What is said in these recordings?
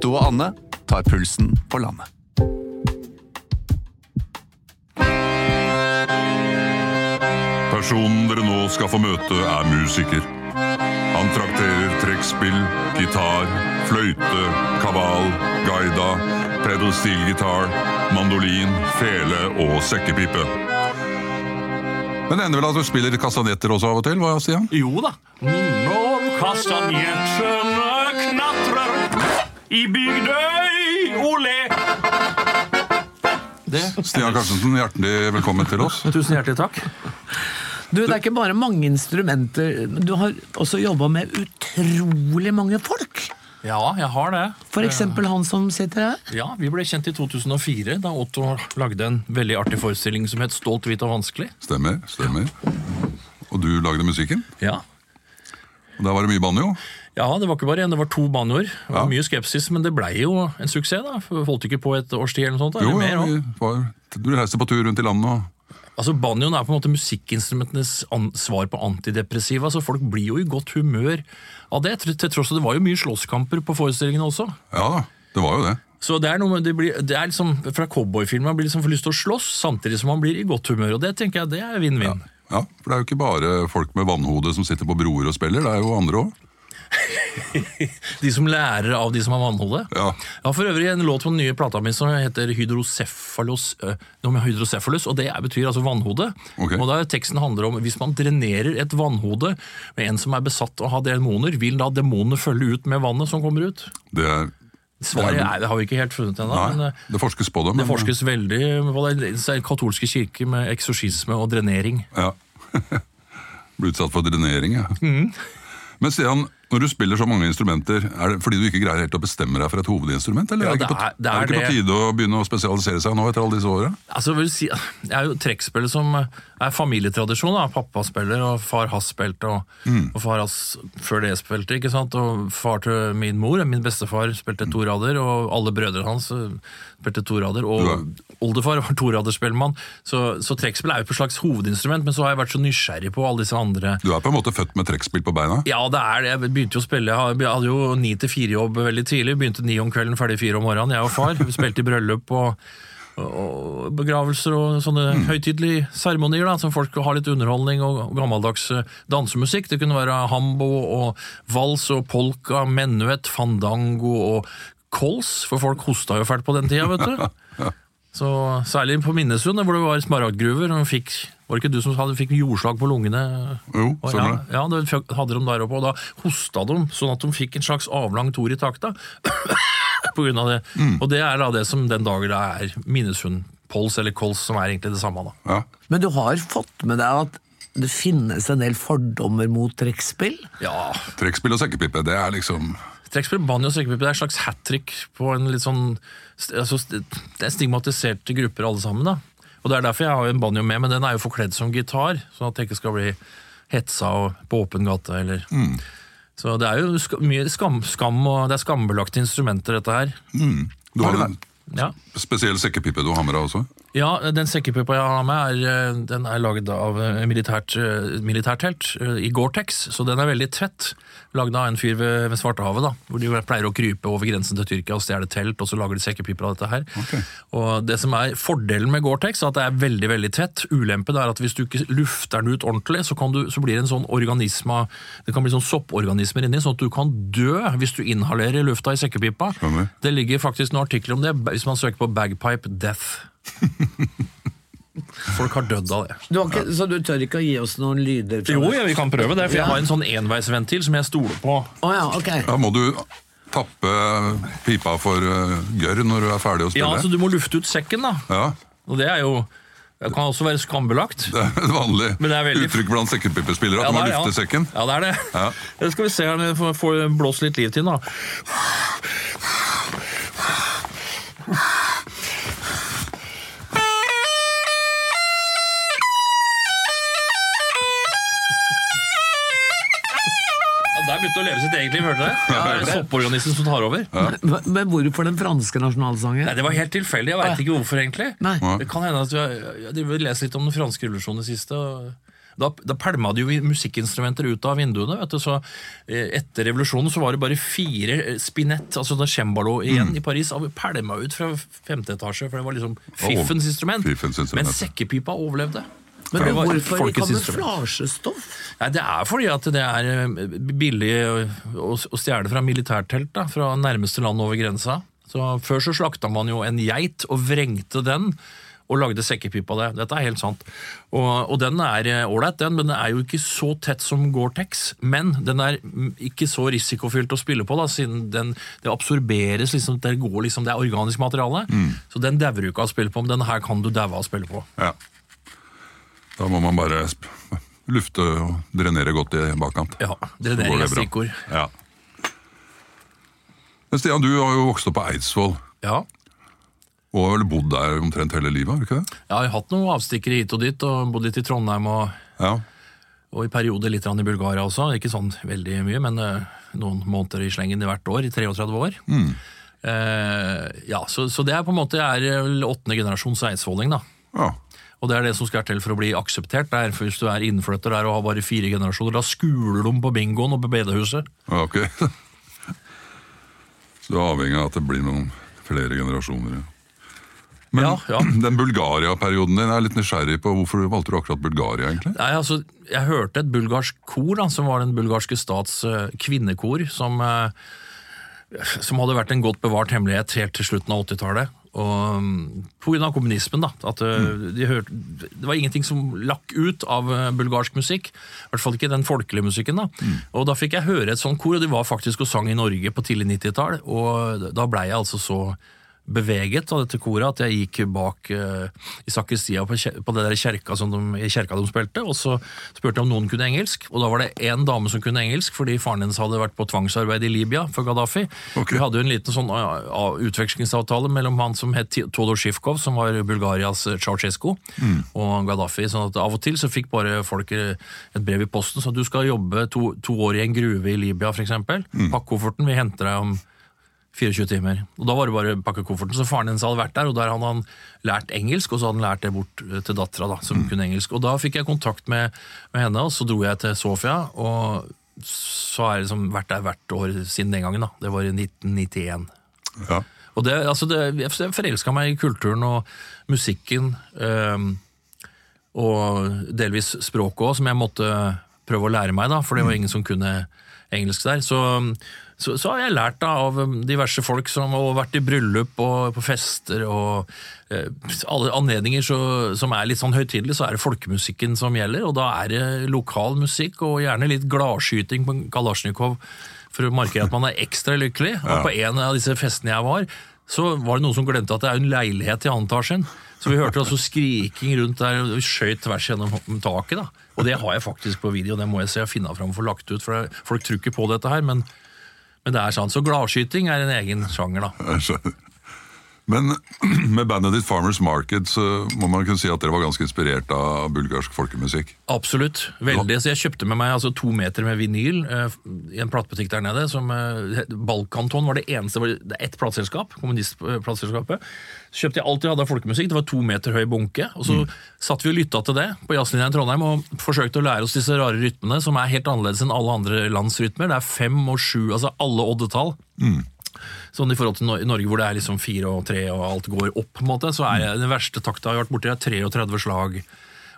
Otto og Anne tar pulsen på landet. Personen dere nå skal få møte, er musiker. Han trakterer trekkspill, gitar, fløyte, kabal, gaida, pedal steel gitar, mandolin, fele og sekkepipe. Men det ender vel at du spiller kastanjetter også av og til? Hva, Stian? Jo da. Når kastanjettene knatrer i Bygdøy ole. Det. Stian Karstensen, hjertelig velkommen til oss. Tusen hjertelig takk. Du, Det er ikke bare mange instrumenter, men du har også jobba med utrolig mange folk. Ja, jeg har det. Eksempel han som sitter her. Ja, Vi ble kjent i 2004, da Otto lagde en veldig artig forestilling som het Stolt, hvit og vanskelig. Stemmer. stemmer. Og du lagde musikken? Ja. Og Der var det mye banjo? Ja, det var ikke bare én, det var to banjoer. Ja. Mye skepsis, men det blei jo en suksess. da. For Holdt ikke på et års tid eller noe sånt? da, Jo, mer, ja, vi var, du reiste på tur rundt i landet og Altså, Banjoen er på en måte musikkinstrumentenes svar på antidepressiva, så folk blir jo i godt humør av det. Til tross av det var jo mye slåsskamper på forestillingene også. Ja da, det var jo det. Så det er noe med, det, blir, det er liksom, Fra cowboyfilmer man blir liksom for lyst til å slåss, samtidig som man blir i godt humør. Og det tenker jeg det er vinn-vinn. Ja, For det er jo ikke bare folk med vannhode som sitter på broer og spiller, det er jo andre òg. De som lærer av de som har vannhode. Ja. Jeg har for øvrig en låt på den nye plata mi som heter Hydrocephalus, hydrocephalus, og det betyr altså vannhode. Okay. Og der Teksten handler om hvis man drenerer et vannhode med en som er besatt av å ha demoner, vil da demonene følge ut med vannet som kommer ut? Det, er, Svaret er, det har vi ikke helt funnet ennå. men det forskes på det. det forskes veldig på den katolske kirke med eksorsisme og drenering. Ja. Blir utsatt for drenering, ja. Mm. Men Stian, når du spiller så mange instrumenter, er det fordi du ikke greier helt å bestemme deg for et hovedinstrument? Eller Ja, er det ikke, det på, er- det er er det ikke på tide å begynne å spesialisere seg nå etter alle disse åra? Altså, jeg vil si, jeg er jo trekkspiller som er familietradisjon. Da. Pappa spiller, og far hans spilte, og, Mm. og far hans før det spilte. ikke sant? Og far til min mor, min bestefar, spilte to rader, og alle brødre hans eh, spilte to rader. Og oldefar var toraderspellemann. Så, så trekkspill er jo et slags hovedinstrument, men så har jeg vært så nysgjerrig på alle disse andre Du er på en måte født med trekkspill på beina? ja, det er det. Jeg begynte jo å spille, jeg hadde jo ni til fire-jobb veldig tidlig. Begynte ni om kvelden, ferdig fire om morgenen, jeg og far. Vi spilte i bryllup og, og begravelser og sånne høytidelige seremonier, da, som folk har litt underholdning og gammeldags eh, dansemusikk. Det kunne være hambo og vals og polka, menuett, fandango og kols, for folk hosta jo fælt på den tida, vet du. Så Særlig på Minnesund, hvor det var smaragdgruver. og fikk, Var det ikke du som hadde, fikk jordslag på lungene? Jo, Og ja, ja, det hadde de der oppe, og da hosta de sånn at de fikk en slags avlang tor i takta. på grunn av det. Mm. Og det er da det som den dagen det er Minnesund-pols eller kols, som er egentlig det samme. da. Ja. Men du har fått med deg at det finnes en del fordommer mot trekkspill? Ja, Trekkspill og sekkepipe, det er liksom Trekkspill, banjo og sekkepipe det er et slags hat trick på en litt sånn altså, Det er stigmatiserte grupper alle sammen. da. Og Det er derfor jeg har en banjo med, men den er jo forkledd som gitar, sånn at jeg ikke skal bli hetsa og på åpen gate. eller... Så det er jo sk mye skam, skam og det er skambelagte instrumenter, dette her. Du har en Ja. spesiell sekkepipe du har med deg også? Ja, den sekkepipa jeg har med, er, eh, den er laget av eh, militært, telt militærtelt eh, i Gore-Tex, så den er veldig tett. Lagd av en fyr ved, ved Svartehavet, da, hvor de pleier å krype over grensen til Tyrkia og stjele telt, og så lager de sekkepiper av dette her. Og det som er Fordelen med Gore-Tex er at det er veldig veldig tett. Ulempen er at hvis du ikke lufter den ut ordentlig, så, kan du, så blir det en sånn organisme, det kan bli sånn sopporganismer inni, sånn at du kan dø hvis du inhalerer lufta i sekkepipa. Skjønner. Det ligger faktisk noen artikler om det hvis man søker på bagpipe death. Folk har dødd av det. Du har ikke, Så du tør ikke å gi oss noen lyder? Jo, ja, vi kan prøve det, for Ja. jeg har en sånn enveisventil som jeg stoler på. Å ja, ok. Da må du tappe pipa for uh, gørr når du er ferdig å spille? Ja, altså Du må lufte ut sekken, da. Ja, Og det er jo Det kan også være skambelagt. det er et vanlig er veldig- uttrykk blant sekkepipespillere at Ja, man lufter det er- sekken. Ja, det er det. Ja. Det skal vi se om vi får- får blåst litt liv til den, da. Liv, hørte du det? Ja, det er sopporganismen som tar over. Men men hvorfor den franske nasjonalsangen? Nei, Det var helt tilfeldig. Jeg veit ikke hvorfor, egentlig. Nei. Det kan hende at jeg, jeg leser litt om den franske revolusjonen i siste. Og Da, da pælma de jo musikkinstrumenter ut av vinduene. vet du, så eh, Etter revolusjonen så var det bare fire eh, spinett, altså da cembalo, igjen i Paris. Og pælma ut fra femte etasje, for det var liksom fiffens instrument. fiffens instrument, Men sekkepipa overlevde. Men det var hvorfor i kamuflasjestoff? Nei, Det er fordi at det er eh, billig å, å stjele fra militærtelt da, fra nærmeste land over grensa. Så Før så slakta man jo en geit og vrengte den. Og lagde sekkepipe av det. Dette er helt sant. Og, og den er eh, ålreit, den, men den er jo ikke så tett som Gore-Tex. Men den er mm, ikke så risikofylt å spille på, da, siden den, det absorberes. Liksom, det, går, liksom, det er organisk materiale. Så den dauer du ikke av å spille på, men den her kan du daue av å spille på. Ja. Da må man bare lufte og drenere godt i bakkant. Ja, drenering er stikkord. Ja. Men Stian, du har jo vokst opp på Eidsvoll, Ja. og har vel bodd der omtrent hele livet? har du ikke det? Ja, Jeg har hatt noen avstikkere hit og dit, og bodd litt i Trondheim og, Ja. og i perioder litt i Bulgaria også. Ikke sånn veldig mye, men eh, noen måneder i slengen i hvert år, i 33 år. Eh, ja, så, så det er på en måte jeg er åttende generasjons eidsvolling, da. ja. Og det er det som skal til for å bli akseptert der. For hvis du er innflytter der og har bare fire generasjoner, da skuler de på bingoen og på bedehuset. Ja, ok. Så du er avhengig av at det blir noen flere generasjoner. Men Ja, ja. den Bulgaria-perioden din jeg er litt nysgjerrig på. Hvorfor valgte du akkurat Bulgaria, egentlig? Nei, altså, Jeg hørte et bulgarsk kor, da, som var den bulgarske stats eh, kvinnekor, som, eh, som hadde vært en godt bevart hemmelighet helt til slutten av 80-tallet. Og Pga. På grunn av kommunismen. da, at eh, de hørte, Det var ingenting som lakk ut av eh, bulgarsk musikk. I hvert fall ikke den folkelige musikken. da. Og Da fikk jeg høre et sånt kor, og de var faktisk og sang i Norge på tidlig 90-tall. Og da blei jeg altså så beveget av dette koret at jeg gikk bak uh, i sakristia på, på det der kjerka som de, kjerka de spilte, og så spurte jeg om noen kunne engelsk. Og da var det én dame som kunne engelsk, fordi faren hennes hadde vært på tvangsarbeid i Libya for Gaddafi. Okay. Vi hadde jo en liten sånn uh, utvekslingsavtale mellom han som het Todor Shivkov, som var Bulgarias Ceaucescu, mm. og Gaddafi. sånn at av og til så fikk bare folk et brev i posten, så du skal jobbe to, to år i en gruve i Libya, f.eks. Mm. Pakk kofferten, vi henter deg om 24 timer. Og Da var det bare å pakke kofferten. Så faren hennes hadde vært der, og der hadde han lært engelsk, og så hadde han lært det bort eh, til dattera, da, som kunne engelsk. Og Da fikk jeg kontakt med, med henne, og så dro jeg til Sofia. og så har jeg liksom vært der hvert år siden den gangen. da. Det var i 1991. Ja. Og det, altså det, Jeg forelska meg i kulturen og musikken, øhm, og delvis språket òg, som jeg måtte prøve å lære meg, da, for det var ingen som kunne engelsk der. Så, så, så har jeg lært da, av diverse folk som har vært i bryllup og på fester og eh, alle anledninger så, som er litt sånn høytidelige, så er det folkemusikken som gjelder, og da er det lokal musikk og gjerne litt gladskyting på Kalasjnikov for å markere at man er ekstra lykkelig. Og på en av disse festene jeg var, så var det noen som glemte at det er en leilighet i annetasjen. Så vi hørte altså skriking rundt der, og vi skjøt tvers gjennom taket. da. Og det har jeg faktisk på video, det må jeg se og finne fram og få lagt ut, for folk tror ikke på dette her, men, men det er sant. Så gladskyting er en egen sjanger, da. Men med bandet ditt Farmers Market så må man kunne si at dere var ganske inspirert av bulgarsk folkemusikk. Absolutt. Veldig. Så jeg kjøpte med meg altså, to meter med vinyl uh, i en platebutikk der nede. som uh, Balkanton var det eneste Det er ett plateselskap, kommunistplateselskapet. Så kjøpte jeg alt jeg hadde av folkemusikk. Det var to meter høy bunke. Og så satt vi og lytta til det på Jazzlinja i Trondheim og forsøkte å lære oss disse rare rytmene, som er helt annerledes enn alle andre lands rytmer. Det er fem og sju, altså alle oddetall. Sånn I forhold til Norge hvor det er liksom fire og tre og alt går opp, på en måte, så er jeg, den verste takta jeg har vært borti, er 33 slag.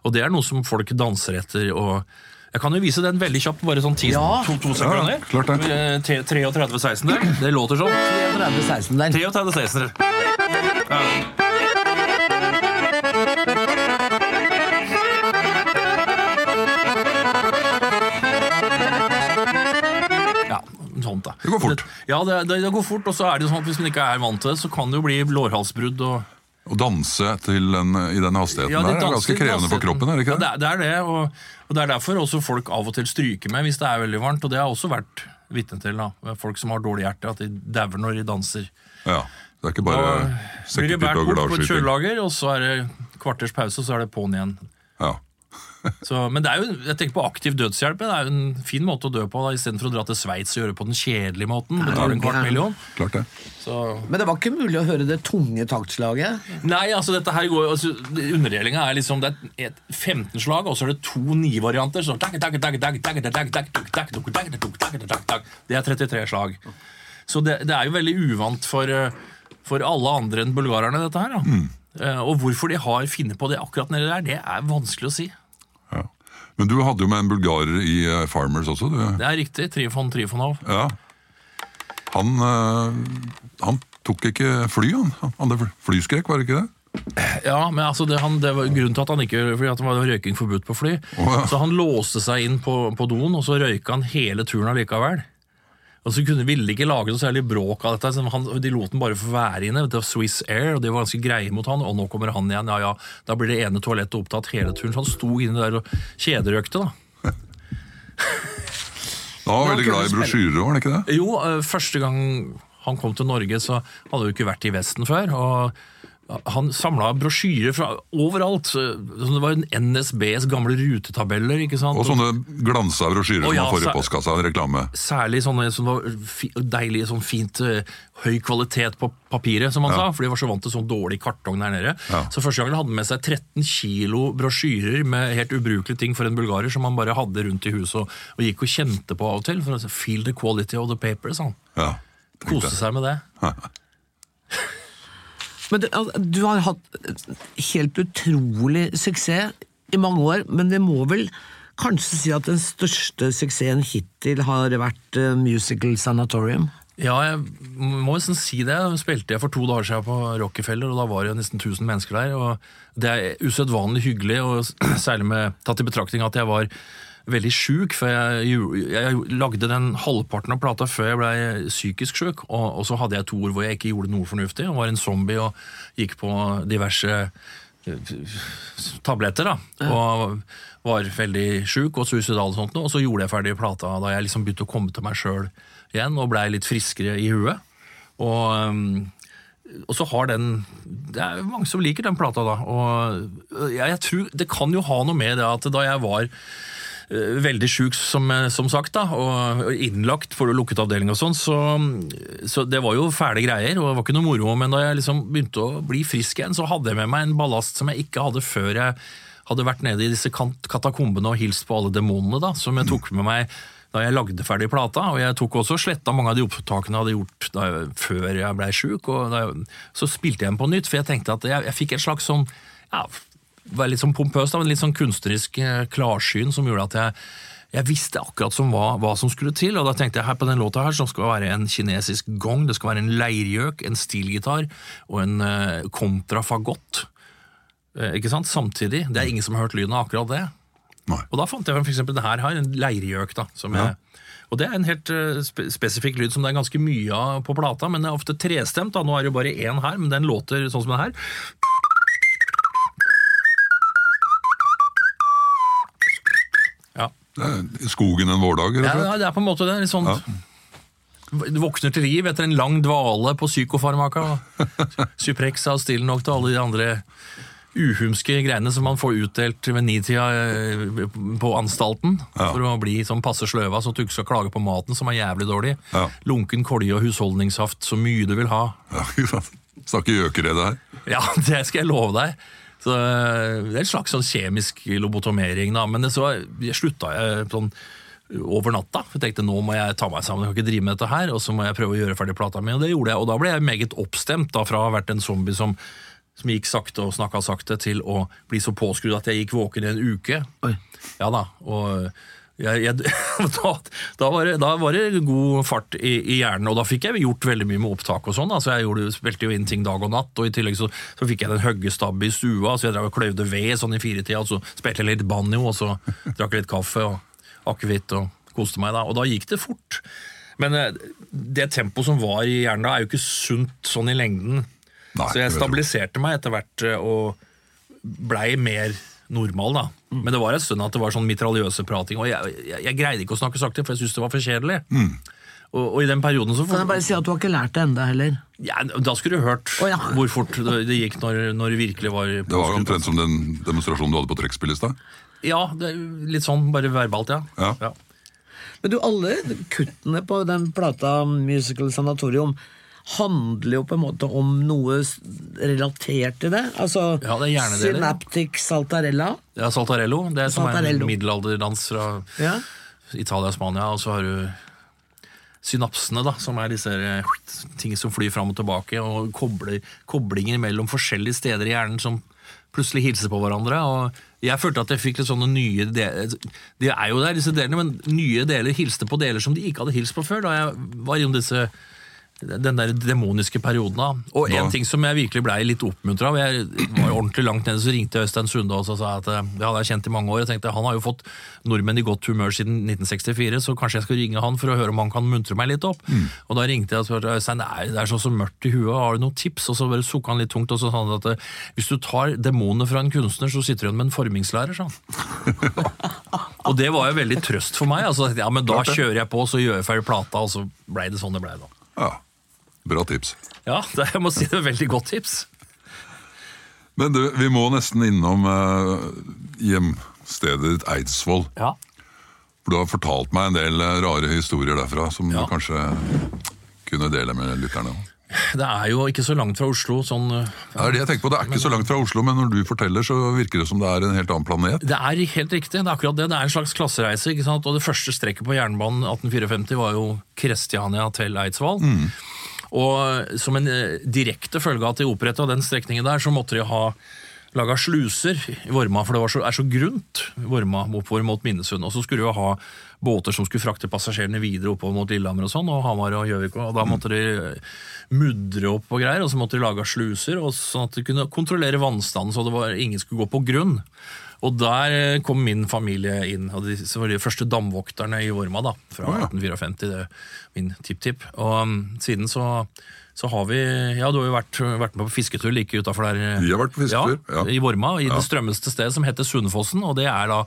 Og det er noe som folk danser etter. og Jeg kan jo vise den veldig kjapt, bare sånn 10, Ja. to, to sekunder. Ja, klart det. Eh, 33 16 der. Det låter sånn. 33-16 der. 33 16 der. Ja, sånt da. Det går fort. Ja, det, det, det går fort, og så er det sånn at hvis man ikke er vant til det, så kan det jo bli lårhalsbrudd og Å danse til den, i den hastigheten Ja, de der er ganske krevende for kroppen, er det ikke det? Ja, det, er, det og, og det er derfor også folk av og til stryker med hvis det er veldig varmt, og det har også vært vitne til. da. Folk som har dårlig hjerte, at de dauer når de danser. Ja, Det er ikke bare Da bare blir det sekkepipe båret bort på et gladskyting. kjølelager, og så er det kvarters pause, og så er det på'n igjen. Ja. Så, men det er jo, jeg tenker på aktiv dødshjelp. Det er jo en fin måte å dø på. Istedenfor å dra til Sveits og gjøre det på den kjedelige måten. Betale en kvart million. Klart det. Så. Men det var ikke mulig å høre det tunge taktslaget? Nei, altså dette her går altså, Underdelinga er liksom det er 15 slag, og så er det to nivarianter. Sånn, det er 33 slag. Så det, det, er jo veldig uvant for, for alle andre enn bulgarerne, dette her. Mm. Og hvorfor de har funnet på det akkurat nedi der, det er vanskelig å si. Men du hadde jo med en bulgarer i eh, Farmers også. Du. Det er riktig. Trifon Trifonov. Ja. Han, eh, han tok ikke fly, han. Han hadde flyskrekk, var det ikke det? Ja, men altså det, han, det var grunnen til at han ikke Fordi at det var røyking forbudt på fly. Å, ja. Så han låste seg inn på, på doen, og så røyka han hele turen allikevel. Og så kunne, ville de ikke lage noe særlig bråk av dette. Han, de lot den bare få være inne. Det var Swiss Air, og de var ganske greie mot han. Og nå kommer han igjen, ja ja. Da blir det ene toalettet opptatt hele turen. Så han sto inne der og kjederøkte, da. Han var Ja, veldig glad i brosjyrer òg, var han ikke det? Jo, eh, første gang han kom til Norge, så hadde han jo ikke vært i Vesten før. og han samla brosjyrer fra overalt. Det var en NSBs gamle rutetabeller. ikke sant? Og sånne glansa brosjyrer som ja, man får i postkassa. en Reklame. Særlig sånne som var deilige, sånn fint eh, høy kvalitet på papiret, som han sa. For de var så vant til sånn dårlig kartong der nede. Ja. Så første gangen hadde han med seg 13 kilo brosjyrer med helt ubrukelige ting for en bulgarer, som han bare hadde rundt i huset og, og gikk og kjente på av og til. For å feel the quality of the paper, sa han. Ja. Kose seg med det. Men det, du har hatt helt utrolig suksess i mange år, men vi må vel kanskje si at den største suksessen hittil har vært eh, Musical Sanatorium? Ja, jeg må nesten si det. Spilte jeg for to dager siden på Rockefeller, og da var det nesten 1000 mennesker der. og Det er usedvanlig hyggelig, og særlig med tatt i betraktning at jeg var veldig sjuk. For jeg, jeg lagde den halvparten av plata før jeg ble psykisk sjuk, og, og så hadde jeg to år hvor jeg ikke gjorde noe fornuftig, og var en zombie og gikk på diverse eh, tabletter, da. Og var veldig sjuk og suicidal og sånt, og så gjorde jeg ferdig plata da jeg liksom begynte å komme til meg sjøl igjen, og blei litt friskere i huet. Og, um, og så har den Det er mange som liker den plata, da. Og jeg, jeg tror Det kan jo ha noe med det at da jeg var eh, veldig sjuk, som, eh, som sagt, da, og innlagt for lukket avdeling og sånn, så, så det var jo fæle greier, og det var ikke noe moro. Men da jeg liksom begynte å bli frisk igjen, så hadde jeg med meg en ballast som jeg ikke hadde før jeg hadde vært nede i disse katakombene og hilst på alle demonene, da, som jeg tok med meg da jeg lagde ferdig plata, og jeg tok også sletta mange av de opptakene jeg hadde gjort jeg, før jeg blei sjuk, og så spilte jeg dem på nytt, for jeg tenkte at jeg, jeg fikk et slags sånn ja, var litt sånn pompøst, da, men litt sånn kunstnerisk eh, klarsyn som gjorde at jeg jeg visste akkurat som hva, hva som skulle til, og da tenkte jeg her på den låta her så skal det være en kinesisk gong, det skal være en leirgjøk, en stilgitar og en uh, kontrafagott. Uh, ikke sant? Samtidig. Det er ingen som har hørt lyden av akkurat det. Nei. Og da fant jeg eksempel det her har en leirgjøk. da, som Ja. jeg, Og det er en helt spe spesifikk lyd som det er ganske mye av på plata, men det er ofte trestemt. da, Nå er det jo bare én her, men den låter sånn som den her. Skogen en vårdag, rett Ja, og slett. ja, det er på en måte det. Litt sånn Ja. Du våkner til liv etter en lang dvale på psykofarmaka. Suprexa og Stilnok og alle de andre uhumske greiene som man får utdelt ved nitida eh, på anstalten. Ja. For å bli sånn passe sløva, så du ikke skal klage på maten, som er jævlig dårlig. Ja. Lunken kolje og husholdningssaft, så mye du vil ha. Ja? Snakker gjøkeredet her. Ja, det skal jeg love deg. Så eh, Det er en slags sånn kjemisk lobotomering, da. Men det så slutta jeg sånn over natta. Jeg tenkte nå må jeg ta meg sammen, jeg kan ikke drive med dette her. Og så må jeg prøve å gjøre ferdig plata mi. Og det gjorde jeg. Og da ble jeg meget oppstemt, da, fra å ha vært en zombie som, som gikk sakte og snakka sakte, til å bli så påskrudd at jeg gikk våken i en uke. Oi. Ja da. Og jeg, jeg, da, da, var det, da var det god fart i, i hjernen, og da fikk jeg gjort veldig mye med opptak og sånn. Altså jeg gjorde, spilte jo inn ting dag og natt, og i tillegg så, så fikk jeg den høggestabb i stua, så jeg drev og kløyvde ved sånn i firetida, og så spilte jeg litt banjo, og så drakk litt kaffe og akevitt og koste meg da. Og da gikk det fort. Men eh, det tempoet som var i hjernen da, er jo ikke sunt sånn i lengden. Nei, så jeg stabiliserte meg etter hvert eh, og blei mer normal, da. Mm. Men det var en stund at det var sånn mitraljøse prating, og jeg, jeg, jeg greide ikke å snakke sakte, for jeg syntes det var for kjedelig. Mm. Og, og i den perioden så Kan jeg bare si at du har ikke lært det enda heller? ja, Da skulle du hørt oh, ja. hvor fort det, gikk når, når det virkelig var Det var omtrent som den demonstrasjonen du hadde på trekkspill i stad. Ja, det litt sånn bare verbalt, ja. Ja. Men du, alle kuttene på den plata Musical Sanatorium handler jo på en måte om noe relatert til det. Altså Ja, det. Synaptic Saltarella. Ja, Saltarello, det er som er en middelalderdans fra Ja. Italia og Spania. Og så har du synapsene, da, som er disse eh, ting som flyr fram og tilbake, og kobler, koblinger mellom forskjellige steder i hjernen som plutselig hilser på hverandre. og Jeg følte at jeg fikk litt sånne nye deler De er jo der, disse delene, men nye deler hilste på deler som de ikke hadde hilst på før. da jeg var innom disse den der demoniske perioden. da. Og en ja. ting som jeg virkelig blei litt oppmuntra av, jeg var ordentlig langt nede, så ringte jeg Øystein Sunde og sa at eh, det hadde jeg kjent i mange år. Jeg tenkte Han har jo fått nordmenn i godt humør siden 1964, så kanskje jeg skal ringe han for å høre om han kan muntre meg litt opp. Og da ringte jeg og spurte Øystein det er, det er så, så mørkt i huet, har du noen tips? Og så bare sukka han litt tungt og så sa han at eh, hvis du tar demonene fra en kunstner, så sitter du igjen med en formingslærer, sa han. og det var jo veldig trøst for meg. altså ja, men Da kjører jeg på, så gjør jeg ferdig plata, og så blei det sånn det blei. da. Ja, Bra tips. Ja, det, jeg må si det er et veldig godt tips. Men du, vi må nesten innom eh, hjemstedet ditt Eidsvoll. Ja. For du har fortalt meg en del eh, rare historier derfra som Ja. du kanskje kunne dele med lytterne. Det er jo ikke så langt fra Oslo. sånn... ja, Det er det jeg tenker på, det er ikke så langt fra Oslo, men når du forteller, så virker det som det er en helt annen planet. Det er helt riktig. Det er akkurat det. Det er en slags klassereise. ikke sant? Og Det første strekket på jernbanen 1854 var jo Kristiania til Eidsvoll. Og som en eh, direkte følge av at de oppretta den strekningen der, så måtte de ha laga sluser i Vorma, for det så, er så grunt Vorma oppover mot Minnesund. Og så skulle de ha båter som skulle frakte passasjerene videre oppover mot Lillehammer og sånn, og Hamar og Gjøvik. Og da måtte de eh, mudre opp og greier, og så måtte de lage sluser, og sånn at de kunne kontrollere vannstanden, så det var, ingen skulle gå på grunn. Og der eh, kom min familie inn, og de så var de første damvokterne i Vorma da, fra 1854, det er min tipptipp. Og um, siden så, så har vi Ja, du har jo vært, vært med på fisketur like utafor der. eh, Vi har vært på fisketur, ja. I Vorma, i det strømmeste stedet som heter Sundefossen, og det er da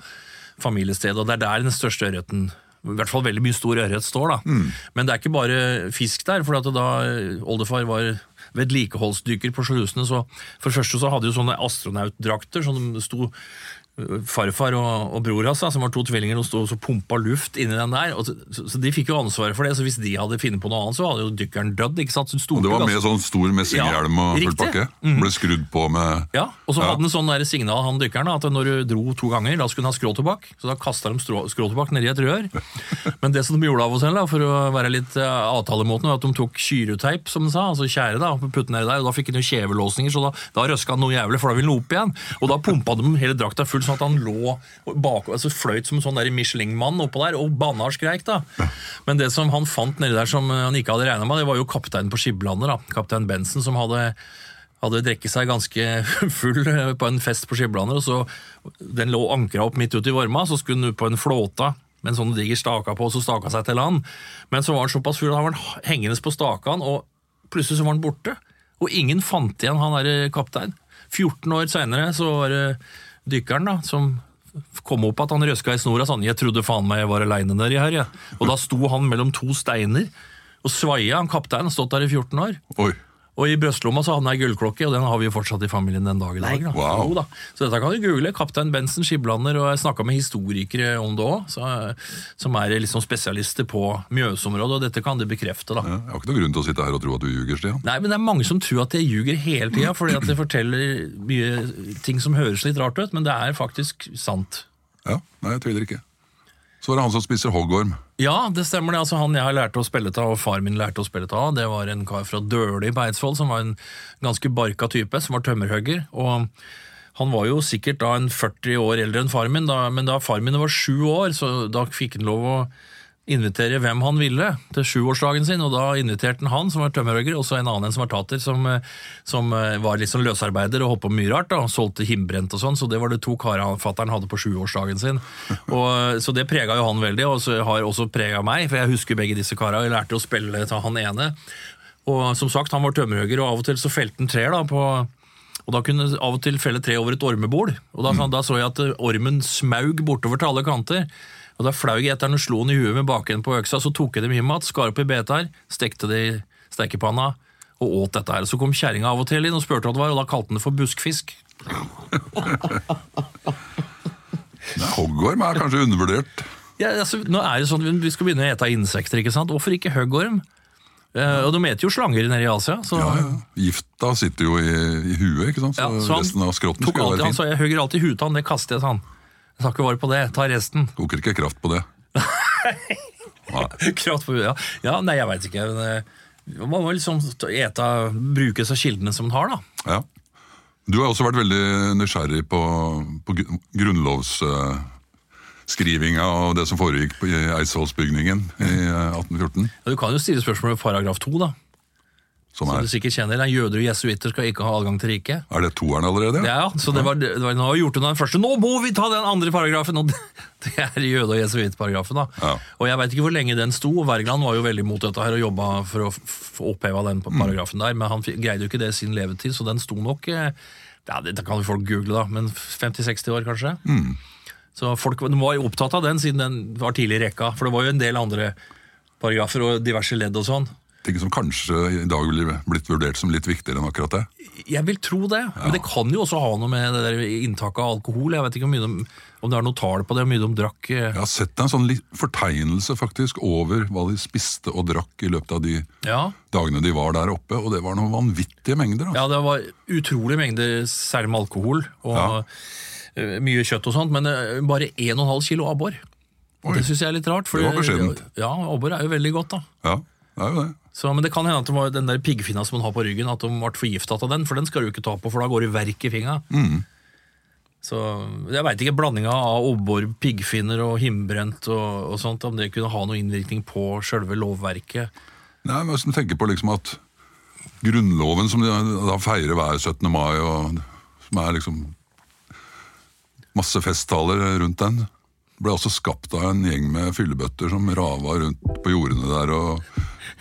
familiestedet, og det er der den største ørreten i hvert fall veldig mye stor ørret står. da. Mm. Men det er ikke bare fisk der. for at da eh, oldefar var vedlikeholdsdykker på slusene, så for det første så hadde de sånne astronautdrakter som sto farfar og, og bror hans, som var to tvillinger, og sto og pumpa luft inni den der. Og så, så, så de fikk jo ansvaret for det, så hvis de hadde funnet på noe annet, så hadde jo dykkeren dødd. ikke sant? Så Og det var med sånn stor messinghjelm og full pakke. Mm. Ble skrudd på med ja, og så Ja. hadde han sånn der signal, han dykkeren, at når du dro to ganger, da skulle han ha skråtobakk. Så da kasta de skråtobakk nedi et rør. Men det som de gjorde av og til, da, for å være litt uh, avtalemåten, var at de tok kyreteip, som de sa, altså tjære, da, og putte nedi der, og da fikk han jo kjevelåsninger, så da, da røska han noe jævlig, for da ville han opp igjen. Og da pumpa de hele drakta full, sånn at han lå bak, altså fløyt som en sånn Michelin-mann oppå der, og banna og skreik, da. Men det som han fant nedi der som han ikke hadde regna med, det var jo kapteinen på Skiblandet, da. Kaptein Benson, som hadde hadde drukket seg ganske full på en fest på Skiblander, og så den lå ankra opp midt ute i varma, så skulle den ut på en flåta med en sånn diger staka på, og så staka seg til land. Men så var han såpass full at han var hengende på stakan, og plutselig så var han borte. Og ingen fant igjen han derre kaptein. 14 år seinere så var det dykkeren da, som kom opp at han røska i snora sånn 'Jeg trodde faen meg jeg var aleine nedi her', jeg. Og da sto han mellom to steiner og svaia, han kapteinen, stått der i 14 år. Oi. Og i brystlomma så hadde han ei gullklokke, og den har vi jo fortsatt i familien den dag i dag. Da. wow. Jo da. Så dette kan du google. Kaptein Benson Skiblander, og jeg snakka med historikere om det òg, som er liksom spesialister på Mjøsområdet, og dette kan de bekrefte. da. Ja, Jeg har ikke noen grunn til å sitte her og tro at du ljuger, Stian. Nei, men det er mange som tror at jeg ljuger hele tida, fordi at jeg forteller mye ting som høres litt rart ut, men det er faktisk sant. Ja, Nei, jeg tviler ikke. Så var det han som spiser hoggorm. Ja, det stemmer det. Altså, han jeg har lært å spille av, og far min lærte å spille av, det var en kar fra Døli på Eidsvoll, som var en ganske barka type, som var tømmerhugger. Og han var jo sikkert da en 40 år eldre enn far min, da, men da far min var sju år, så da fikk han lov å invitere hvem han ville til sjuårsdagen sin, og da inviterte han han som var tømmerhogger, og så en annen en som var tater, som, eh, som eh, var litt sånn løsarbeider og holdt på mye rart, da, og solgte himbrent og sånn, så det var det to karene fatter'n hadde på sjuårsdagen sin. Og, eh, så det prega jo han veldig, og så har også prega meg, for jeg husker begge disse karene, og jeg lærte å spille til han ene. Og som sagt, han var tømmerhugger, og av og til så felte han trær da, på og da kunne av og til felle tre over et ormebol. Og da, da så jeg at ormen smaug bortover til alle kanter. Og da flaug jeg og slo han i huet med bakenden på øksa, så tok jeg dem hjem igjen, skar opp i beter, stekte det i stekepanna og åt dette her. Så kom kjerringa av og til inn og spurte hva det var, og da kalte han det for buskfisk. Hoggorm er kanskje undervurdert. Ja, altså, nå er det sånn, Vi skal begynne å ete insekter, ikke sant? Hvorfor ikke hoggorm? Uh, og de eter jo slanger nede i Asia. Så, Ja, ja. Gifta sitter jo i, i huet, ikke sant? Så, Ja, så han resten av skrotten alltid, være han fint. sa jeg hugger alltid huet av han, det kaster jeg, sa han. Tar ikke vare på det, ta resten. Koker ikke kraft på det. Kraft på det, ja. ja. Nei, jeg veit ikke. Eh, man må liksom ta- ete, bruke seg kildene som man har, da. Ja. Du har også vært veldig nysgjerrig på, på grunnlovsskrivinga uh, og det som foregikk i Eidsvollsbygningen i eh, 1814. Ja, Du kan jo stille spørsmål ved paragraf to, da. Som Som du sikkert kjenner. er Jøder og jesuitter skal ikke ha adgang til riket. er det toeren allerede? Ja, så det var, det var, Nå har vi gjort unna den første, nå må vi ta den andre paragrafen! Og det, det er jøde- og jesuittparagrafen. Ja. Og jeg veit ikke hvor lenge den sto. og Wergeland var jo veldig mot dette her og jobba for å oppheve få oppheva den Mm. paragrafen der, men han greide jo ikke det i sin levetid, så den sto nok eh, ja, det, kan jo folk google, da, men 50-60 år, kanskje. Mm. Så folk de var jo opptatt av den siden den var tidlig i rekka, for det var jo en del andre paragrafer og diverse ledd og sånn. Ting som kanskje i dag ville blitt vurdert som litt viktigere enn akkurat det. Jeg vil tro det, men det kan jo også ha noe med det der inntaket av alkohol. Jeg vet ikke om, de, om det er noe tall på det, hvor mye de drakk. eh. Jeg har sett en sånn fortegnelse faktisk over hva de spiste og drakk i løpet av de Ja, dagene de var der oppe, og det var noen vanvittige mengder. Altså. ja det var utrolig mengder, særlig med alkohol og Ja. eh, mye kjøtt og sånt, men eh, bare 1,5 kilo abbor. Det syns jeg er litt rart. For Det var beskjedent. Ja, abbor er jo veldig godt, da. Ja, det er jo det. Så, men det kan hende at det var den der piggfinna som man har på ryggen, at de ble forgifta av den, for den skal du ikke ta på, for da går det verk i fingra. Mm. Så jeg veit ikke blandinga av abbor, piggfinner og himbrent og, og sånt, om det kunne ha noen innvirkning på sjølve lovverket. Nei, men Hvis du tenker på liksom at Grunnloven som de da feirer hver 17. mai, og som er liksom masse festtaler rundt den, ble også skapt av en gjeng med fyllebøtter som rava rundt på jordene der og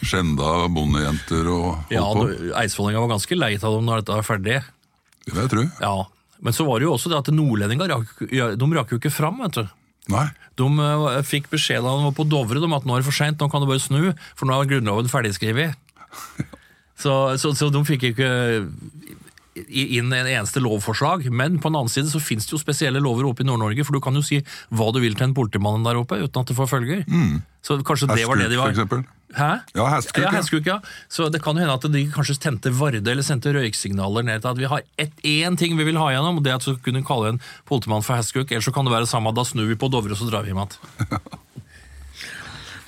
skjenda bondejenter og Ja, holdt på. Ja, Eidsvollinga var ganske lei av dem når dette var ferdig. Det vil jeg tro. Ja, Men så var det jo også det at nordlendinger rak, de rakk jo ikke fram. vet du. Nei. De uh, fikk beskjed da de var på Dovre om at nå er det for seint, nå kan du bare snu, for nå er Grunnloven ferdigskrevet. Så, så, så de fikk ikke inn en eneste lovforslag, men på den annen side så finnes det jo spesielle lover oppe i Nord-Norge, for du kan jo si hva du vil til en politimann der oppe uten at det får følger. Så kanskje det var det de for var. eksempel. Hæ? Ja, hestkuk, ja. hestkuk, ja. Så det kan jo hende at de kanskje tente varde eller sendte røyksignaler ned til at vi har ett- én ting vi vil ha igjennom, og det er at du kunne kalle en politimann for hestkuk, ellers så kan det være det samme, da snur vi på Dovre og så drar vi hjem igjen.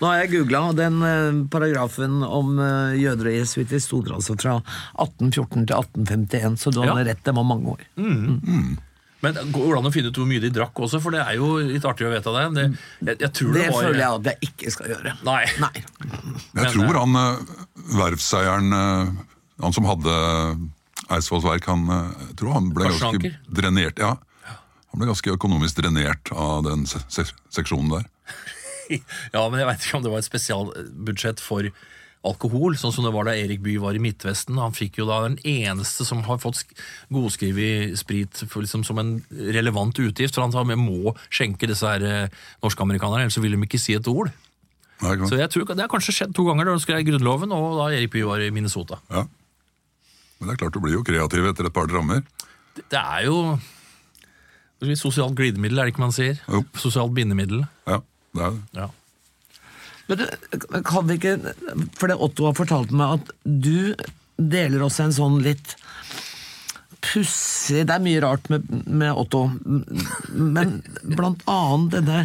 Nå har jeg googla, og den eh, paragrafen om eh, jøder og jesuitter sto der altså fra 1814 til 1851, så du Ja. hadde rett, det var mange år. Men går det an å finne ut hvor mye de drakk også, for det er jo litt artig å vite det. det jeg, jeg tror Det det, var, føler jeg at jeg ikke skal gjøre. Nei. Nei. Jeg tror han eh, verftseieren, eh, han som hadde Eidsvolls verk, han, jeg tror han ble ganske drenert. Ja. Han ble ganske økonomisk drenert av den se se seksjonen der. Ja, men jeg veit ikke om det var et spesialbudsjett for alkohol, sånn som det var da Erik Bye var i Midtvesten. Han fikk jo da den eneste som har fått sk- godskrevet sprit for liksom som en relevant utgift, for han sa vi må skjenke disse her norske norsk-amerikanerne, ellers vil de ikke si et ord. Nei. Så jeg tror Det har kanskje skjedd to ganger da skrev Grunnloven, og da Erik Bye var i Minnesota. Ja. Men det er klart du blir jo kreativ etter et par drammer. Det, det er jo sosialt glidemiddel, er det ikke man sier? Jo. Sosialt bindemiddel. Ja, det er det. Ja. Men du, kan vi ikke For det Otto har fortalt meg at du deler også en sånn litt pussig Det er mye rart med, med Otto, men blant annet denne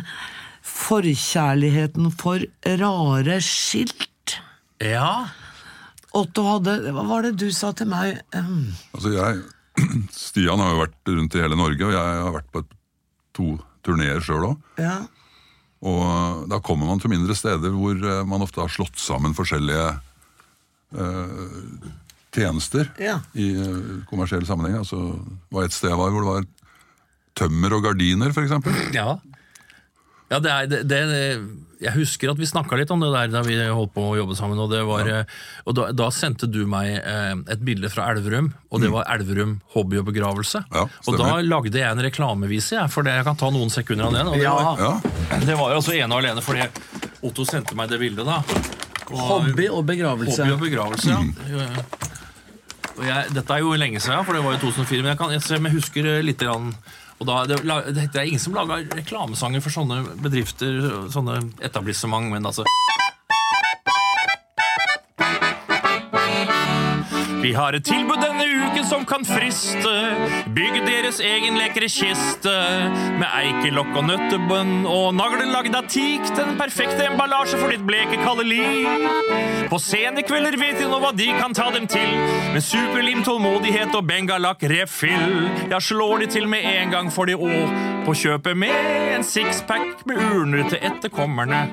forkjærligheten for rare skilt. ja. Otto hadde Hva var det du sa til meg? Um, Altså jeg, Stian har jo vært rundt i hele Norge, og jeg har vært på to turneer sjøl òg. ja. Og da kommer man til mindre steder hvor eh, man ofte har slått sammen forskjellige eh, tjenester Ja. i eh, kommersiell sammenheng. Altså, det var et sted jeg var hvor det var tømmer og gardiner, f.eks. Ja. Ja, det er, det, det, jeg husker at vi snakka litt om det der da vi holdt på å jobbe sammen. Og, det var, ja. og da, da sendte du meg eh, et bilde fra Elverum, og det var Elverum hobby og begravelse. Ja, og da lagde jeg en reklamevise, jeg, for det, jeg kan ta noen sekunder av den. Og det, Ja. var, Ja, det var altså ene og alene fordi Otto sendte meg det bildet. da. Og- Hobby og begravelse. Hobby og begravelse, ja. Og jeg, dette er jo lenge siden, for det var jo 2004, men jeg, kan, jeg, jeg husker eh, litt grann, og da, det, det er ingen som lager reklamesanger for sånne bedrifter, sånne etablissement, men altså Vi har et tilbud denne uken som kan friste. Bygg deres egen lekre kiste. Med eikelokk og nøttebønn og nagler teak. Den perfekte emballasje for ditt bleke kalde liv. På sene kvelder vet de nå hva de kan ta dem til. Med superlim, tålmodighet og bengalakk refill. Ja, slår de til med en gang for de å på kjøpet med en sixpack med urner til etterkommerne.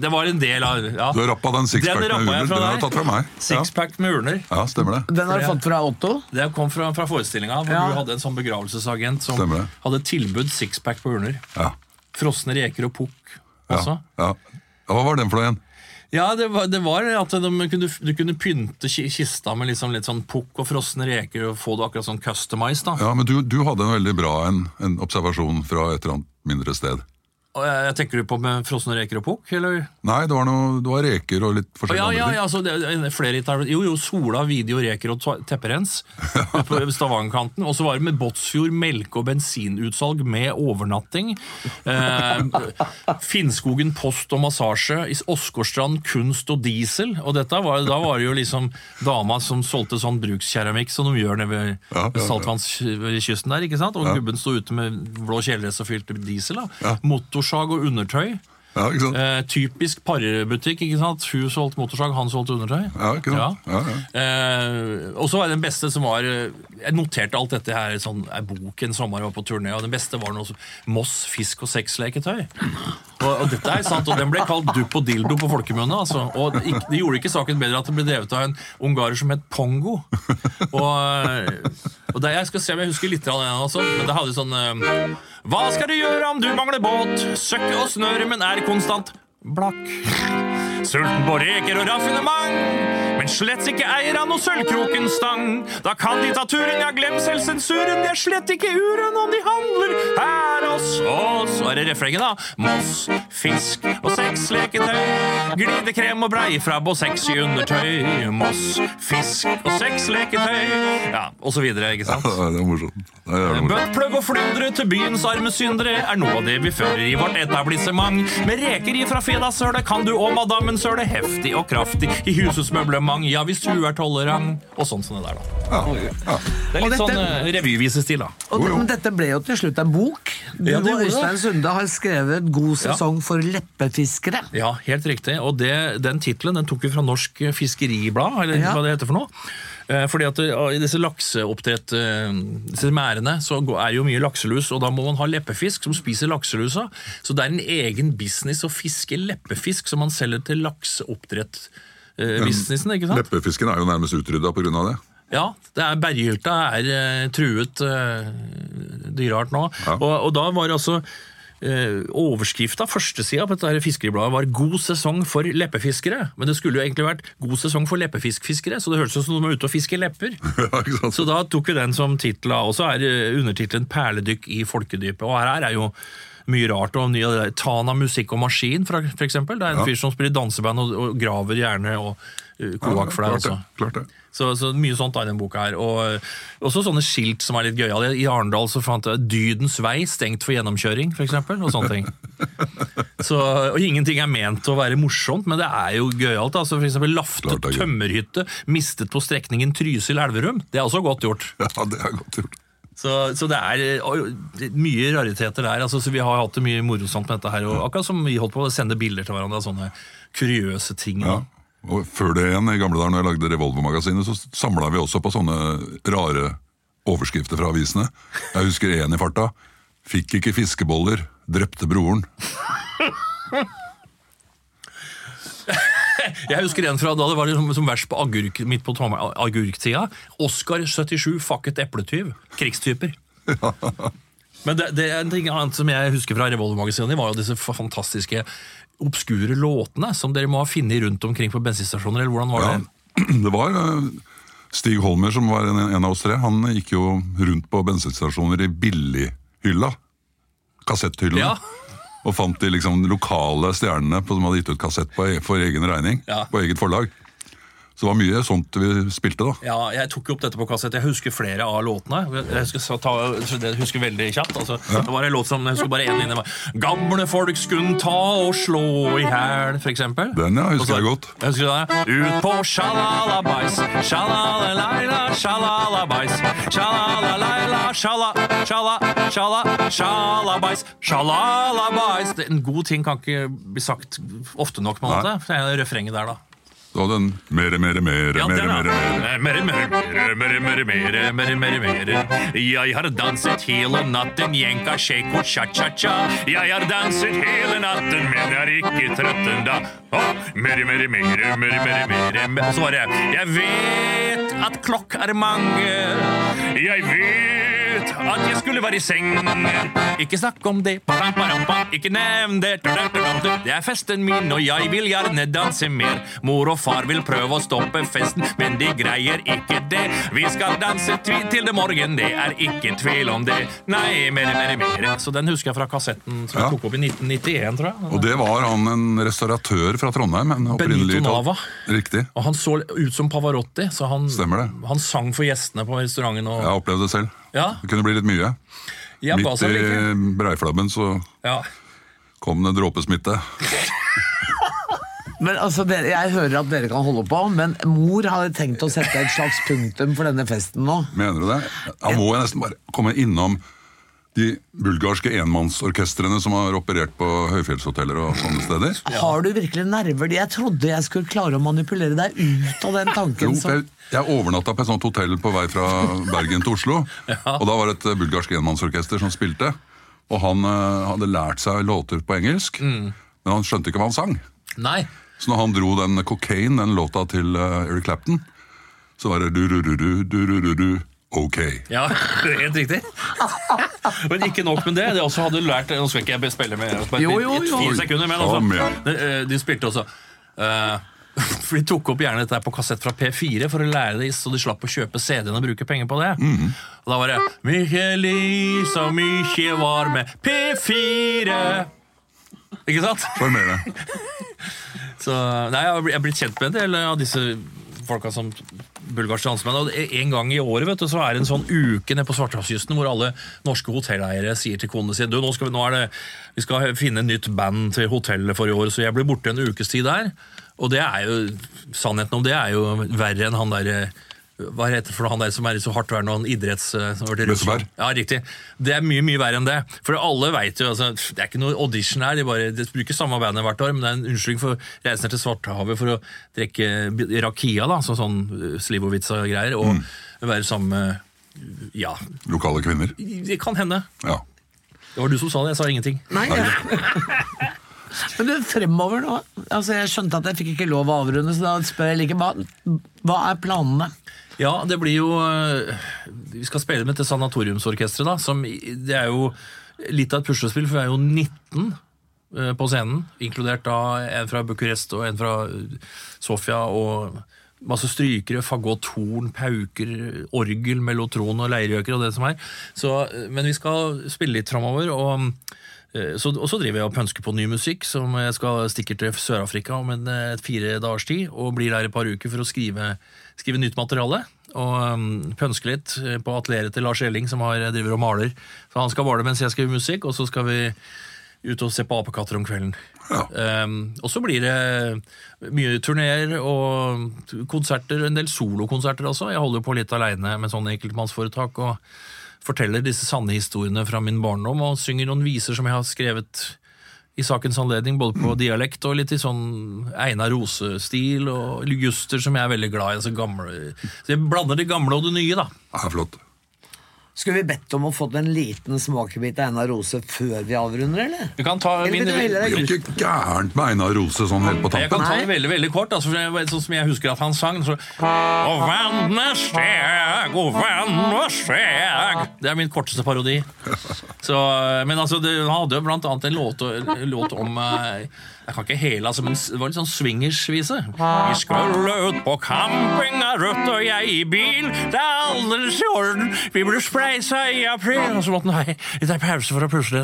Det var en del av ja. Du har rappa den sixpacken Den med urner. Den har du tatt fra meg. Ja, Sixpack med urner. ja stemmer det. Den har du fått fra Otto? Det kom fra, fra forestillinga, hvor Ja. du hadde en sånn begravelsesagent som hadde tilbud sixpack på urner. Ja. Frosne reker og pukk også. Ja. ja, Hva var den for noe igjen? Ja, det var, det var at de kunne, du kunne pynte kista med liksom litt sånn pukk og frosne reker og få det akkurat sånn customized. da. Ja, men du, du hadde en veldig bra en, en observasjon fra et eller annet mindre sted. Og jeg, tenker du på med frosne reker og pukk, eller? Nei, det var, noe, det var reker og litt forskjellige ja, ja, andre ja, altså, det, er flere ital- Jo, jo, Sola, Video, Reker og Tepperens på Stavangerkanten. Og så var det med Båtsfjord melke- og bensinutsalg med overnatting. Eh, Finnskogen post og massasje. I Åsgårdstrand kunst og diesel. Og dette var, da var det jo liksom dama som solgte sånn brukskeramikk som de gjør nede ved Ja, ja, saltvannskysten der. ikke sant? Og gubben sto ute med blå kjeledress og fylte diesel. da. Ja. Motorsag og undertøy. Ja, ikke sant? Eh, typisk parbutikk. ikke sant? Hun solgte motorsag, han solgte undertøy. Ja, ikke sant? Ja, ja. Eh, og så var det den beste som var eh, Jeg noterte alt dette her i sånn, ei bok en sommer jeg var på turné, og den beste var noe som Moss fisk- og sexleketøy. Og, og dette er sant, og den ble kalt dupp og dildo på folkemunne. Altså. Og det, det gjorde ikke saken bedre at det ble drevet av en ungarer som het Pongo. Og, eh, og det, Jeg skal se om jeg husker litt av den, altså, men det hadde sånn eh, Hva skal du gjøre om du mangler båt? Søkke og snøre, men er konstant blakk. Sulten på reker og raffinement, men slett ikke eier av noe sølvkrokenstang. Da kan de ta turen, ja, glem selv sensuren. De er slett ikke uren om de handler her hos oss. Så er det refrenget, da. Moss, fisk og sexleketøy. Glidekrem og brei fra og sexy undertøy. Moss, fisk og sexleketøy. Ja, og så videre, ikke sant? Ja, det er morsomt. Bøttplugg og flyndre til byens arme syndere er noe av det vi fører i vårt etablissement. Med reker ifra fedasølet kan du og madammen søle heftig og kraftig i husets møblement. Ja, hvis du er tolerant. Og sånn som det der, da. Ja, ja. Det er litt dette- sånn uh, revyvisestil, da. Og, men dette ble jo til slutt en bok. Du Ja, det og. Øystein Sunde har skrevet 'God sesong for leppefiskere'. Ja, helt riktig. Og det, den tittelen den tok vi fra Norsk Fiskeriblad, eller Ja. hva det heter for noe. Eh, Fordi at I disse lakseoppdrett, eh, disse merdene, så er jo mye lakselus, og da må man ha leppefisk som spiser lakselusa. Så det er en egen business å fiske leppefisk som man selger til lakseoppdrett-businessen, ikke sant? Leppefisken er jo nærmest utrydda pga. det. Ja, det er berghylta er eh, truet uh, dyreart nå. Ja. Og, og da var altså uh, overskrifta, førstesida på dette fiskeribladet, var 'God sesong for leppefiskere'. Men det skulle jo egentlig vært 'God sesong for leppefiskfiskere', så det hørtes ut som de var ute og fisker lepper. Ja. Så da tok vi den som tittel, og så er eh, undertittelen 'Perledykk i folkedypet'. Og her er jo mye rart. og mye av det der. Tana Musikk og Maskin, for for eksempel. Det er en Ja. fyr som spiller danseband og, og graver gjerne og uh, kloakkflær. klart det. også. Klart det. Så, så mye sånt er i den boka her. Og eh, også sånne skilt som er litt gøyale. I Arendal så fant jeg 'Dydens vei stengt for gjennomkjøring', for eksempel, og sånne ting. Så, og ingenting er ment å være morsomt, men det er jo gøyalt. Altså, for eksempel Lafte er tømmerhytte mistet på strekningen Trysil-Elverum. Det er også godt gjort. Ja, det er godt gjort. Så, så det er mye rariteter der. Altså, så Vi har hatt det mye morosomt med dette her. Og akkurat som vi holdt på å sende bilder til hverandre av sånne kuriøse ting. Ja. Og før det igjen, i gamle dager når jeg lagde Revolver-magasinet, så samla vi også på sånne rare overskrifter fra avisene. Jeg husker én i farta. 'Fikk ikke fiskeboller, drepte broren'. Jeg husker en fra da det var liksom, som verst på agurk, midt på agurktida. Oscar 77, fucket epletyv. Krigstyper. Men det, det er en ting annet som jeg husker fra Revolver-magasinet, var jo disse fantastiske obskure låtene som dere må ha funnet rundt omkring på bensinstasjoner. eller hvordan var Ja, det? det var eh, Stig Holmer som var en, en av oss tre. Han gikk jo rundt på bensinstasjoner i billighylla. Kassetthyllene. Ja. Og fant de liksom lokale stjernene på, som hadde gitt ut kassett på, e- for egen regning. Ja. På eget forlag. Så det var mye sånt vi spilte, da. Ja, jeg tok jo opp dette på kassett. Jeg husker flere av låtene. Jeg husker, så ta, jeg husker veldig kjapt. Altså, Det var en låt som jeg husker bare én linje. var, Gamle folk skulle ta og slå i hæl, eksempel. Den, ja, husker Også, jeg godt. Jeg husker det. Ut på sjalalabais, sjalalalaila, sjalalabais, sjalalalaila, sjala, sjala, sjala, sjalabais, sjalalabais. En god ting kan ikke bli sagt ofte nok, på en måte. Det er refrenget der, da. Og den mere, mere, mere, ja, mere, mere, mere. Mere, mere, mere, mere, mere, mere, mere. Jeg har danset hele natten, jenka, shake cha-cha-cha. Jeg har danset hele natten, men jeg er ikke trøtt enda. Mere, mere, mere, mere, mere, mere. Og så var det Jeg vet at klokk er mange. Jeg vet at jeg skulle være i seng. Ikke snakk om det, ikke nevn det. Det er festen min, og jeg vil gjerne danse mer. Mor og far vil prøve å stoppe festen, men de greier ikke det. Vi skal danse til det morgen, det er ikke tvil om det. Nei, mer, mer, mer. Så den husker jeg fra kassetten som Ja. tok opp i 1991, tror jeg. Og det var han en restauratør fra Trondheim. En Benito Nava. Riktig. Og han så ut som Pavarotti, så han, Stemmer det. han sang for gjestene på restauranten. Og, Jeg har opplevd det selv. Ja. Det kunne bli litt mye. Ja, Midt i breiflabben så ja. kom det dråpesmitte. Men altså, Jeg hører at dere kan holde på, men mor hadde tenkt å sette et slags punktum for denne festen nå. Mener du det? Da må jeg nesten bare komme innom de bulgarske enmannsorkestrene som har operert på høyfjellshoteller og sånne steder. Har du virkelig nerver? Jeg trodde jeg skulle klare å manipulere deg ut av den tanken. Jo, jeg, jeg overnatta på et sånt hotell på vei fra Bergen til Oslo. Og da var det et eh, bulgarsk enmannsorkester som spilte. Og han uh, hadde lært seg låter på engelsk, men han skjønte ikke hva han sang. Nei. Så når han dro den Cocaine, den låta til uh, Eric Clapton, så var det du-du-du-du, du-du-du-du, ok. Ja, helt riktig. Men ikke nok med det. De også hadde lært Nå skal ikke jeg spille med bare Jo, jo, et jo. fire sekunder, men altså, de, eh, de spilte også uh, For De tok opp gjerne dette på kassett fra P4 for å lære det, så de slapp å kjøpe CD-en og bruke penger på det. Mhm. Og da var det Mykje lys og mykje varme P4 Ikke sant? Sjarmerende. Så, nei, jeg jeg har blitt kjent med en del av disse folka som bulgarske landsmenn. Og en gang i året vet du, så er det en sånn uke nede på Svartehavskysten hvor alle norske hotelleiere sier til konene sine nå skal vi, det, vi skal finne nytt band til hotellet for i år, så jeg blir borte en ukes tid der. Og det er jo, sannheten om det er jo verre enn han der hva heter det for han der som er i så hardtværende og en idretts... som har vært i Bøsseberg. Russland? Ja, riktig. Det er mye mye verre enn det. For alle vet jo, altså, Det er ikke noe audition her, de, bare, de bruker samme bandet hvert år, men det er en unnskyldning for å reise ned til Svartehavet for å drikke rakia, da, sånn, sånn Slivovica og greier, og være sammen med Ja, Lokale kvinner. det kan hende. Ja. Det var du som sa det, jeg sa ingenting. Nei, ja. Men du, fremover nå altså Jeg skjønte at jeg fikk ikke lov å avrunde, så da spør jeg like hva, hva er planene? Ja, det blir jo øh, Vi skal spille med til Sanatoriumsorkesteret, da. Som, det er jo litt av et puslespill, for vi er jo 19 øh, på scenen. Inkludert da en fra Bucuresti og en fra øh, Sofia. og Masse strykere, fagott, horn, pauker, orgel, mellotron og leirgjøker og det som er. Så, men vi skal spille litt framover. Og, så, og så driver jeg og pønsker på ny musikk, som jeg skal stikker til Sør-Afrika om en øh, fire dagers tid. Og blir der et par uker for å skrive, skrive nytt materiale. Og um, pønske litt eh, på atelieret til Lars Elling, som har, driver og maler. Så han skal male mens jeg skriver musikk, og så skal vi ut og se på apekatter om kvelden. Ja. Um, og så blir det mye turneer og konserter, en del solokonserter også. Jeg holder på litt aleine med sånne enkeltmannsforetak og forteller disse sanne historiene fra min barndom og synger noen viser som jeg har skrevet i sakens anledning, både på dialekt og litt i sånn Einar Rose-stil og juster som jeg er veldig glad i. Altså gamle, så jeg blander det gamle og det nye, da. Ja, flott. Skulle vi bedt om å få en liten smakebit av Einar Rose før vi avrunder, eller? Vi kan ta Eller min, vil du Det er grus? ikke gærent med Einar Rose sånn helt på Jeg kan ta det veldig veldig kort, altså, sånn som jeg husker at han sang. Så, og vannet steg, og vannet steg Det er min korteste parodi. Så, men altså, det, han hadde jo blant annet en låt, låt om eh, Jeg kan ikke hele, altså, men det var litt sånn swingersvise. Vi skulle ut på camping, Ruth og jeg i bil. Det er aldeles i orden. Vi ble spleisa i april. Og så måtte han ha tar pause for å pusle.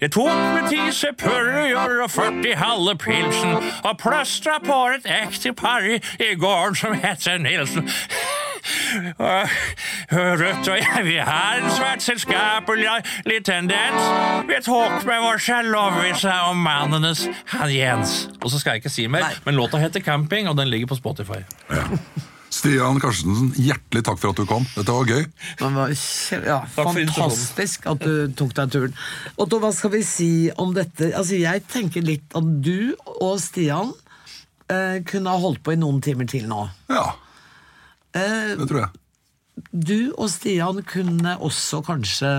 Jeg tok med ti sepurrer og 40 halve pilsen og pløstra på et ektepar par i gården som heter Nilsen. Og og jeg, vi har en svært selskapelig tendens. Vi tok med vår sjalovise og mannenes han Jens. Og så skal jeg ikke si mer, Nei. men låta heter Camping, og den ligger på Spotify. Stian Karstensen, hjertelig takk for at du kom. Dette var gøy. Det var ja, fantastisk at du tok deg turen. Otto, hva skal vi si om dette? Altså, Jeg tenker litt at du og Stian eh, kunne ha holdt på i noen timer til nå. Ja, det tror jeg. du og Stian kunne også kanskje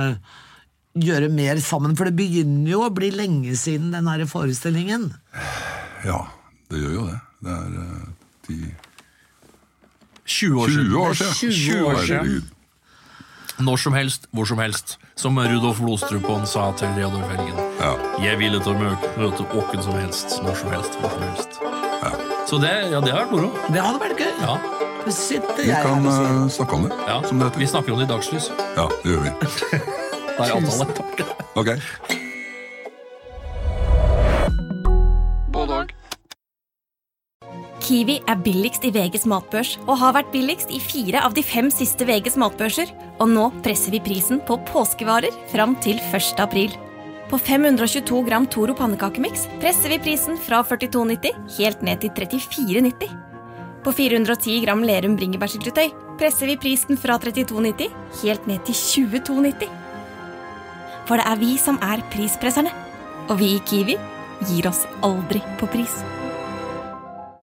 gjøre mer sammen, for det begynner jo å bli lenge siden den her forestillingen. Ja, det gjør jo det. Det er uh, ti 20 år 20 siden. år siden. 20 år siden. Når som helst, hvor som helst. Som Rudolf Blodstrupen sa til Reodor Felgen. Ja. Jeg ville til å mø- møte åkken som helst, når som helst, hvor som helst. Så det, ja, det har vært moro. Det hadde vært gøy. Ja, sitter Vi jeg her kan og sier. eh, snakke om det, ja. som det Vi snakker om det i dagslys. Ja, det gjør vi. Det er avtale. Ok. Kiwi er billigst i VGs matbørs og har vært billigst i fire av de fem siste VGs matbørser. Og nå presser vi prisen på påskevarer fram til 1. april. På 522 gram Toro pannekakemiks presser vi prisen fra 42,90 helt ned til 34,90. På 410 gram Lerum bringebærsyltetøy presser vi prisen fra 32,90 helt ned til 22,90. For det er vi som er prispresserne. Og vi i Kiwi gir oss aldri på pris.